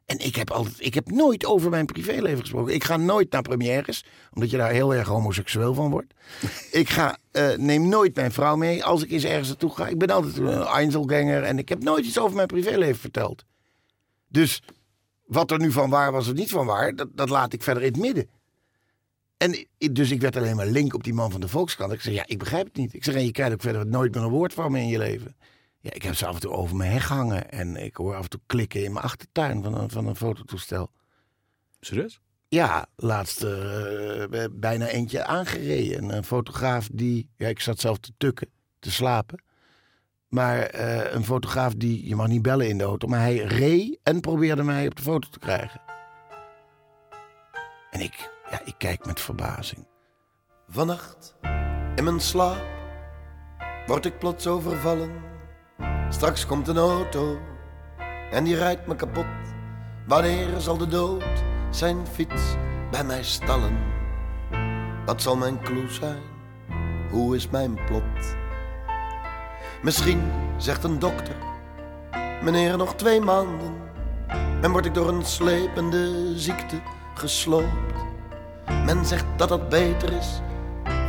[SPEAKER 4] En ik heb, altijd, ik heb nooit over mijn privéleven gesproken. Ik ga nooit naar premières, omdat je daar heel erg homoseksueel van wordt. ik ga, eh, neem nooit mijn vrouw mee als ik eens ergens naartoe ga. Ik ben altijd een Einzelganger en ik heb nooit iets over mijn privéleven verteld. Dus wat er nu van waar was of niet van waar, dat, dat laat ik verder in het midden. En dus ik werd alleen maar link op die man van de Volkskrant. Ik zei, ja, ik begrijp het niet. Ik zeg, en je krijgt ook verder nooit meer een woord van me in je leven. Ja, ik heb ze af en toe over mijn heg hangen. En ik hoor af en toe klikken in mijn achtertuin van een, van een fototoestel.
[SPEAKER 2] Serieus?
[SPEAKER 4] Ja, laatst eh, bijna eentje aangereden. Een fotograaf die, ja, ik zat zelf te tukken, te slapen. Maar eh, een fotograaf die, je mag niet bellen in de auto, maar hij reed en probeerde mij op de foto te krijgen. En ik, ja, ik kijk met verbazing.
[SPEAKER 7] Vannacht, in mijn slaap, word ik plots overvallen. Straks komt een auto en die rijdt me kapot. Wanneer zal de dood zijn fiets bij mij stallen? Wat zal mijn clue zijn? Hoe is mijn plot? Misschien zegt een dokter, meneer nog twee maanden. En word ik door een slepende ziekte gesloopt. Men zegt dat dat beter is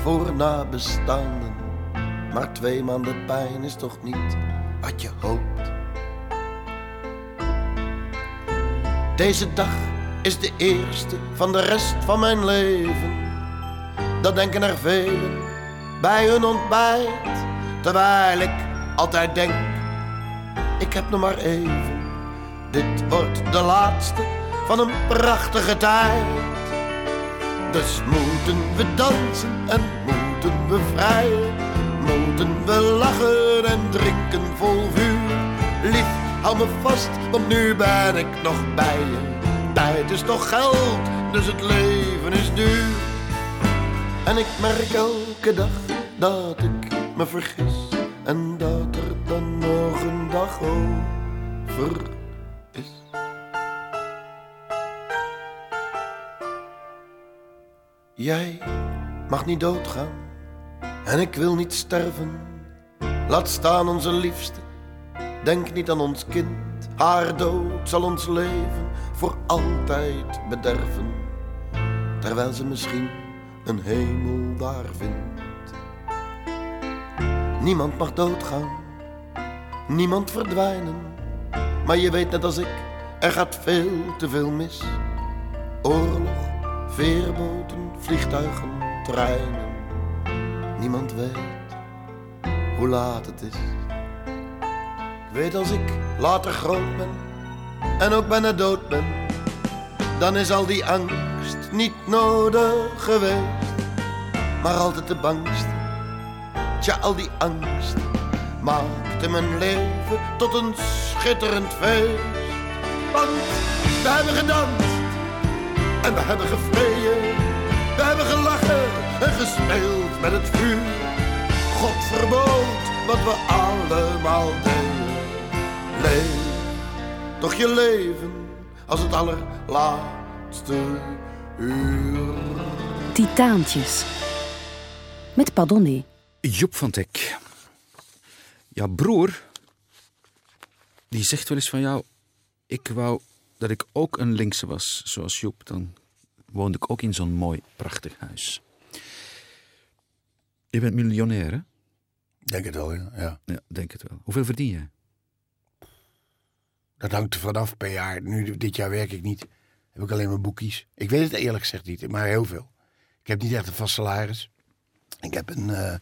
[SPEAKER 7] voor nabestaanden. Maar twee maanden pijn is toch niet wat je hoopt. Deze dag is de eerste van de rest van mijn leven. Dat denken er velen bij hun ontbijt. Terwijl ik altijd denk, ik heb nog maar even. Dit wordt de laatste van een prachtige tijd. Dus moeten we dansen en moeten we vrijen. Moeten we lachen en drinken vol vuur. Lief, hou me vast, want nu ben ik nog bij je. Tijd is toch geld, dus het leven is duur. En ik merk elke dag dat ik me vergis. En dat er dan nog een dag over is. Jij mag niet doodgaan en ik wil niet sterven. Laat staan onze liefste, denk niet aan ons kind. Haar dood zal ons leven voor altijd bederven. Terwijl ze misschien een hemel daar vindt. Niemand mag doodgaan, niemand verdwijnen. Maar je weet net als ik, er gaat veel te veel mis. Oorlog, veerboten, vliegtuigen, treinen. Niemand weet hoe laat het is. Ik weet als ik later groot ben en ook bijna dood ben, dan is al die angst niet nodig geweest. Maar altijd de bangste, tja, al die angst maakte mijn leven tot een schitterend feest. Want we hebben gedanst en we hebben gevreden. We hebben gelachen en gespeeld met het vuur. God verbood wat we allemaal deden. Leef toch je leven als het allerlaatste uur.
[SPEAKER 1] Titaantjes. Met Pardonné.
[SPEAKER 2] Joep van Teck. Ja, broer, die zegt wel eens van jou... Ik wou dat ik ook een linkse was, zoals Joep. Dan woonde ik ook in zo'n mooi, prachtig huis. Je bent miljonair, hè?
[SPEAKER 4] Denk het wel, ja. ja.
[SPEAKER 2] Ja, denk het wel. Hoeveel verdien je?
[SPEAKER 4] Dat hangt er vanaf per jaar. Nu, dit jaar werk ik niet. Heb ik alleen mijn boekjes. Ik weet het eerlijk gezegd niet, maar heel veel. Ik heb niet echt een vast salaris. Ik heb een eh,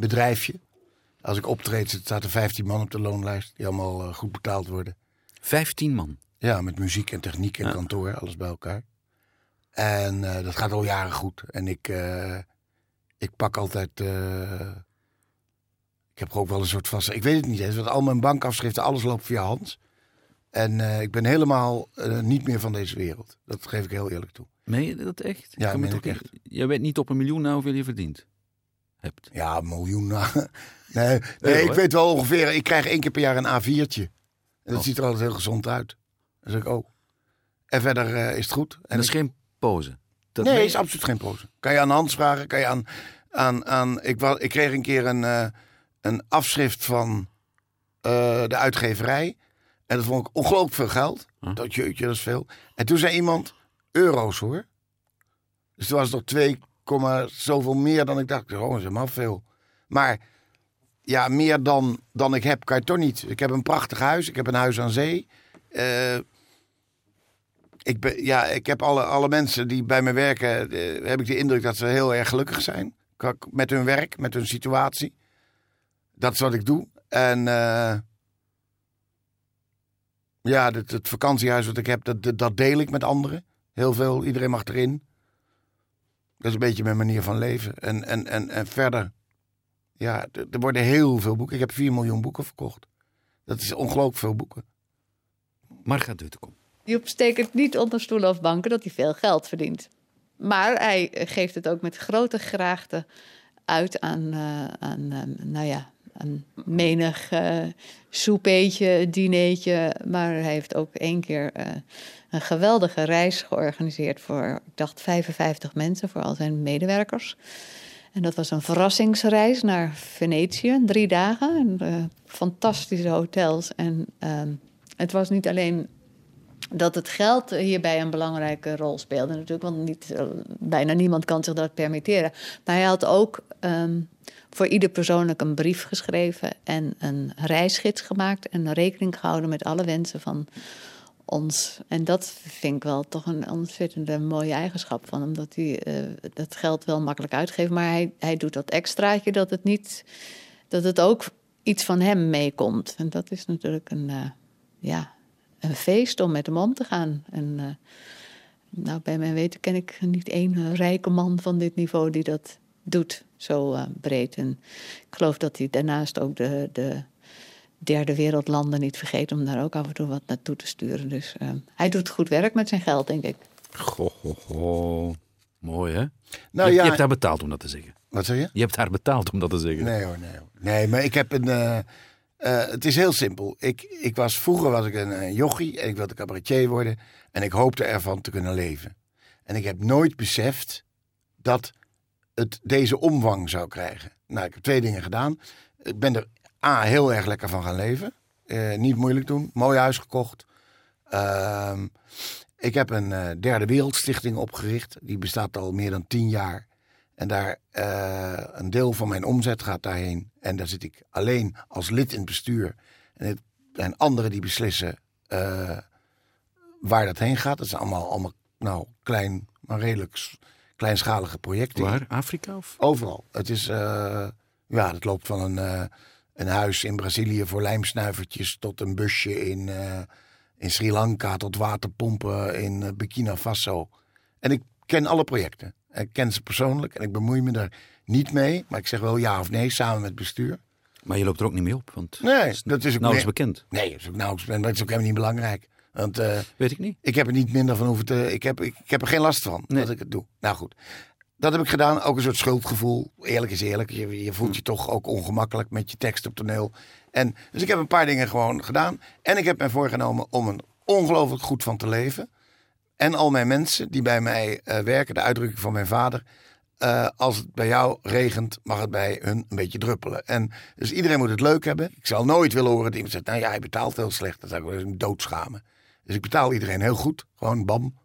[SPEAKER 4] bedrijfje. Als ik optreed, staat er 15 man op de loonlijst. Die allemaal eh, goed betaald worden.
[SPEAKER 2] Vijftien man.
[SPEAKER 4] Ja, met muziek en techniek en
[SPEAKER 2] Ja.
[SPEAKER 4] kantoor, alles bij elkaar. En eh, dat gaat al jaren goed. En ik, eh, ik pak altijd. ik heb ook wel een soort vast. Ik weet het niet eens, want al mijn bankafschriften, alles loopt via Hans. En ik ben helemaal niet meer van deze wereld. Dat geef ik heel eerlijk toe.
[SPEAKER 2] Meen je dat echt?
[SPEAKER 4] Ja,
[SPEAKER 2] me
[SPEAKER 4] meen ik
[SPEAKER 2] niet- Je weet niet op een miljoen nou hoeveel je verdient. Hebt.
[SPEAKER 4] Ja, miljoen. nou. nee, nee
[SPEAKER 2] Euro,
[SPEAKER 4] ik weet wel ongeveer. Ik krijg één keer per jaar een A4'tje. En dat
[SPEAKER 2] Oh.
[SPEAKER 4] ziet er altijd heel gezond uit. Dan zeg ik, oh. En verder eh, is het goed.
[SPEAKER 2] En dat is geen pose. Dat
[SPEAKER 4] nee, is absoluut geen pose. Kan je aan Hans vragen? Kan je aan. aan, aan ik, ik kreeg een keer een, eh, een afschrift van eh, de uitgeverij. En dat vond ik ongelooflijk veel geld.
[SPEAKER 2] Huh?
[SPEAKER 4] Dat jeetje, dat is veel. En toen zei iemand: euro's hoor. Dus toen was het nog 2, komma zoveel meer dan ik dacht. Oh, is helemaal veel. Maar ja, meer dan, dan ik heb, kan je toch niet. Ik heb een prachtig huis. Ik heb een huis aan zee. Eh, ik, ben, ja, ik heb alle, alle mensen die bij me werken, eh, heb ik de indruk dat ze heel erg gelukkig zijn. Met hun werk, met hun situatie. Dat is wat ik doe. En eh, ja, het, het vakantiehuis wat ik heb, dat- dat deel ik met anderen. Heel veel, iedereen mag erin. Dat is een beetje mijn manier van leven. En, en, en, en verder, ja, er worden heel veel boeken. Ik heb 4 miljoen boeken verkocht. Dat is ongelooflijk veel boeken.
[SPEAKER 2] Maar gaat Deutenkom.
[SPEAKER 3] Joep steekt het niet onder stoelen of banken dat hij veel geld verdient. Maar hij eh, geeft het ook met grote graagte uit aan, eh, aan nou ja, aan menig eh soupeetje, dineetje. Maar hij heeft ook één keer eh, een geweldige reis georganiseerd voor, ik dacht, 55 mensen, voor al zijn medewerkers. En dat was een verrassingsreis naar Venetië, drie dagen. En, eh, fantastische hotels. En ehm, het was niet alleen dat het geld hierbij een belangrijke rol speelde natuurlijk, want niet, eh, bijna niemand kan zich dat permitteren. Maar hij had ook ehm, voor ieder persoonlijk een brief geschreven en een reisgids gemaakt en rekening gehouden met alle wensen van ons. En dat vind ik wel toch een ontzettende mooie eigenschap van hem, dat hij eh, dat geld wel makkelijk uitgeeft, maar hij, hij doet dat extraatje dat het niet, dat het ook iets van hem meekomt. En dat is natuurlijk een, eh, ja, een feest om met hem om te gaan. En eh, nou, bij mijn weten ken ik niet één rijke man van dit niveau die dat doet, zo breed. En ik geloof dat hij daarnaast ook de, de derde wereldlanden niet vergeet om daar ook af en toe wat naartoe te sturen. Dus eh, hij doet goed werk met zijn geld, denk ik.
[SPEAKER 2] Goh, goh, goh. Mooi, hè?
[SPEAKER 4] Nou
[SPEAKER 2] je,
[SPEAKER 4] ja,
[SPEAKER 2] je hebt haar betaald om dat te zeggen.
[SPEAKER 4] wat zeg je?
[SPEAKER 2] Je hebt haar betaald om dat te zeggen.
[SPEAKER 4] Nee hoor, nee hoor. Nee, maar ik heb een... eh, eh, het is heel simpel. Ik, ik was, vroeger was ik een, een jochie en ik wilde cabaretier worden. En ik hoopte ervan te kunnen leven. En ik heb nooit beseft dat het deze omvang zou krijgen. Nou, ik heb twee dingen gedaan. Ik ben er A, heel erg lekker van gaan leven. Eh, niet moeilijk doen. Mooi huis gekocht. Ehm, ik heb een eh, derde wereldstichting opgericht. Die bestaat al meer dan tien jaar. En daar eh, een deel van mijn omzet gaat daarheen. En daar zit ik alleen als lid in het bestuur. En het zijn anderen die beslissen waar dat heen gaat. Dat is allemaal, allemaal nou, klein, maar redelijk kleinschalige projecten.
[SPEAKER 2] Waar? Afrika of?
[SPEAKER 4] Overal. Het is, ja, het loopt van een, een huis in Brazilië voor lijmsnuivertjes tot een busje in, eh, in Sri Lanka, tot waterpompen in eh, Burkina Faso. En ik ken alle projecten. Ik ken ze persoonlijk en ik bemoei me daar niet mee. Maar ik zeg wel ja of nee, samen met het bestuur.
[SPEAKER 2] Maar je loopt er ook niet mee op, want
[SPEAKER 4] Nee,
[SPEAKER 2] is
[SPEAKER 4] dat is ook
[SPEAKER 2] nauwelijks
[SPEAKER 4] nee.
[SPEAKER 2] bekend.
[SPEAKER 4] Nee, dat is ook nauwelijks, en dat is ook helemaal niet belangrijk. Want eh,
[SPEAKER 2] Weet ik niet.
[SPEAKER 4] ik heb er niet minder van hoeven te. Ik heb, ik, ik heb er geen last van
[SPEAKER 2] Nee.
[SPEAKER 4] dat ik het doe. Nou goed. Dat heb ik gedaan. Ook een soort schuldgevoel. Eerlijk is eerlijk. Je, voelt je toch ook ongemakkelijk met je tekst op toneel. En, dus ik heb een paar dingen gewoon gedaan. En ik heb mij voorgenomen om een ongelooflijk goed van te leven. En al mijn mensen die bij mij eh, werken, de uitdrukking van mijn vader. eh, als het bij jou regent, mag het bij hun een beetje druppelen. En dus iedereen moet het leuk hebben. Ik zal nooit willen horen dat iemand zegt: Nou ja, hij betaalt heel slecht. Dat zou ik wel doodschamen. Dus ik betaal iedereen heel goed. Gewoon bam.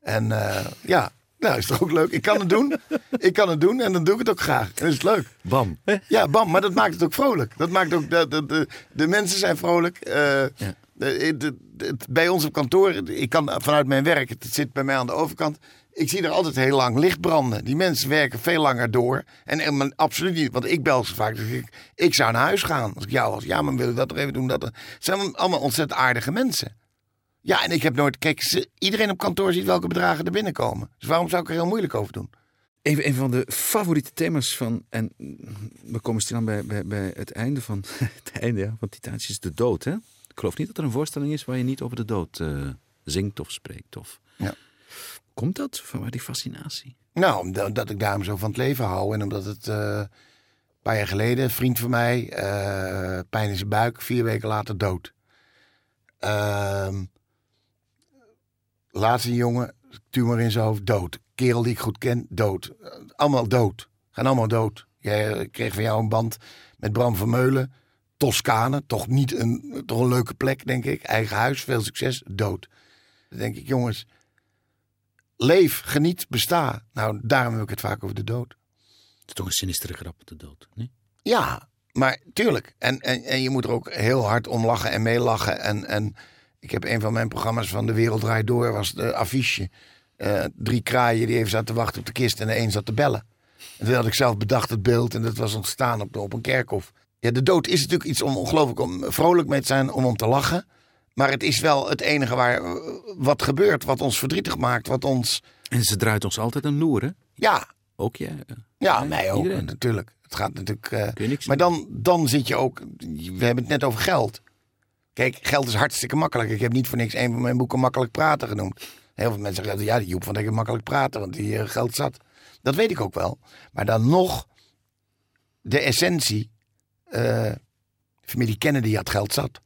[SPEAKER 4] En eh, ja, nou is toch ook leuk. Ik kan het doen. ik kan het doen en dan doe ik het ook graag. En dan is het leuk.
[SPEAKER 2] Bam.
[SPEAKER 4] Ja, bam. Maar dat maakt het ook vrolijk. Dat maakt ook, de, de, de, de mensen zijn vrolijk. Eh, de- de- het- bij ons op kantoor, ik kan vanuit mijn werk, het zit bij mij aan de overkant. Ik zie er altijd heel lang licht branden. Die mensen werken veel langer door. En, absoluut niet, want ik bel ze vaak. Dus ik, ik zou naar huis gaan als ik jou was. Ja, maar wil ik dat er even doen? Dat er. Het zijn allemaal ontzettend aardige mensen. Ja, en ik heb nooit. Kijk, ze- iedereen op kantoor ziet welke bedragen er binnenkomen. Dus waarom zou ik er heel moeilijk over doen?
[SPEAKER 2] Even een van de favoriete thema's van, en we komen stilaan bij, bij, bij het einde van het einde ja, van Titaantjes, is de dood. Hè? Ik geloof niet dat er een voorstelling is waar je niet over de dood eh, zingt of spreekt. Of...
[SPEAKER 4] Ja.
[SPEAKER 2] Komt dat? Van waar die fascinatie?
[SPEAKER 4] Nou, omdat dat ik daarom zo van het leven hou. En omdat het eh, een paar jaar geleden, een vriend van mij, eh, pijn in zijn buik, vier weken later dood. Ehm laatste jongen, tumor in zijn hoofd, dood. Kerel die ik goed ken, dood. Allemaal dood. Gaan allemaal dood. Jij eh, kreeg van jou een band met Bram Vermeulen. Toscane, toch niet een, toch een leuke plek, denk ik. Eigen huis, veel succes, dood. Dan denk ik, jongens, leef, geniet, besta. Nou, daarom heb ik het vaak over de dood.
[SPEAKER 2] Het is toch een sinistere grap, de dood. Nee?
[SPEAKER 4] Ja, maar tuurlijk. En, en, en je moet er ook heel hard om lachen en meelachen. En, en ik heb een van mijn programma's van De Wereld Draait Door, was de affiche. Eh, drie kraaien die even zaten te wachten op de kist en de een zat te bellen. En toen had ik zelf bedacht het beeld en dat was ontstaan op, op een kerkhof. Ja, de dood is natuurlijk iets om ongelooflijk om vrolijk mee te zijn, om om te lachen. Maar het is wel het enige waar eh, wat gebeurt, wat ons verdrietig maakt, wat ons...
[SPEAKER 2] En ze draait ons altijd een loer, hè?
[SPEAKER 4] Ja,
[SPEAKER 2] Ook jij.
[SPEAKER 4] Ja,
[SPEAKER 2] Ja,
[SPEAKER 4] mij ook,
[SPEAKER 2] iedereen.
[SPEAKER 4] natuurlijk. Het gaat natuurlijk.
[SPEAKER 2] niks
[SPEAKER 4] maar dan, dan zit je ook. We hebben het net over geld. Kijk, geld is hartstikke makkelijk. Ik heb niet voor niks een van mijn boeken makkelijk praten genoemd. Heel veel mensen zeggen, ja, die Joep van Dekker makkelijk praten, want die eh, geld zat. Dat weet ik ook wel. Maar dan nog, de essentie. eh, familie Kennedy had geld zat.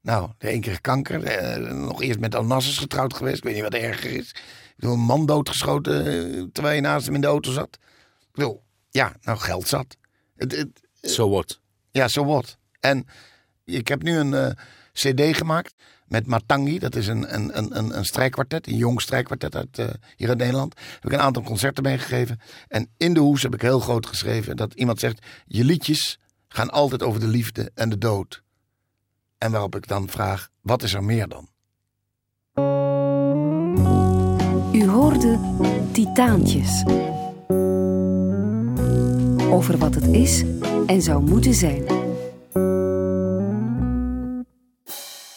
[SPEAKER 4] Nou, de één keer kanker. eh, nog eerst met Onassis getrouwd geweest. Ik weet niet wat erger is. Ik bedoel, een man doodgeschoten terwijl je naast hem in de auto zat. Ik bedoel, ja, nou geld zat. Het,
[SPEAKER 2] So what?
[SPEAKER 4] ja, so what. En ik heb nu een eh, cd gemaakt met Matangi. Dat is een, een, een, een, strijkkwartet, een jong strijkkwartet eh, hier uit Nederland. Daar heb ik een aantal concerten mee gegeven. En in de hoes heb ik heel groot geschreven dat iemand zegt... je liedjes gaan altijd over de liefde en de dood. En waarop ik dan vraag, wat is er meer dan?
[SPEAKER 1] U hoorde Titaantjes. Over wat het is en zou moeten zijn.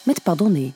[SPEAKER 1] m'être pardonné.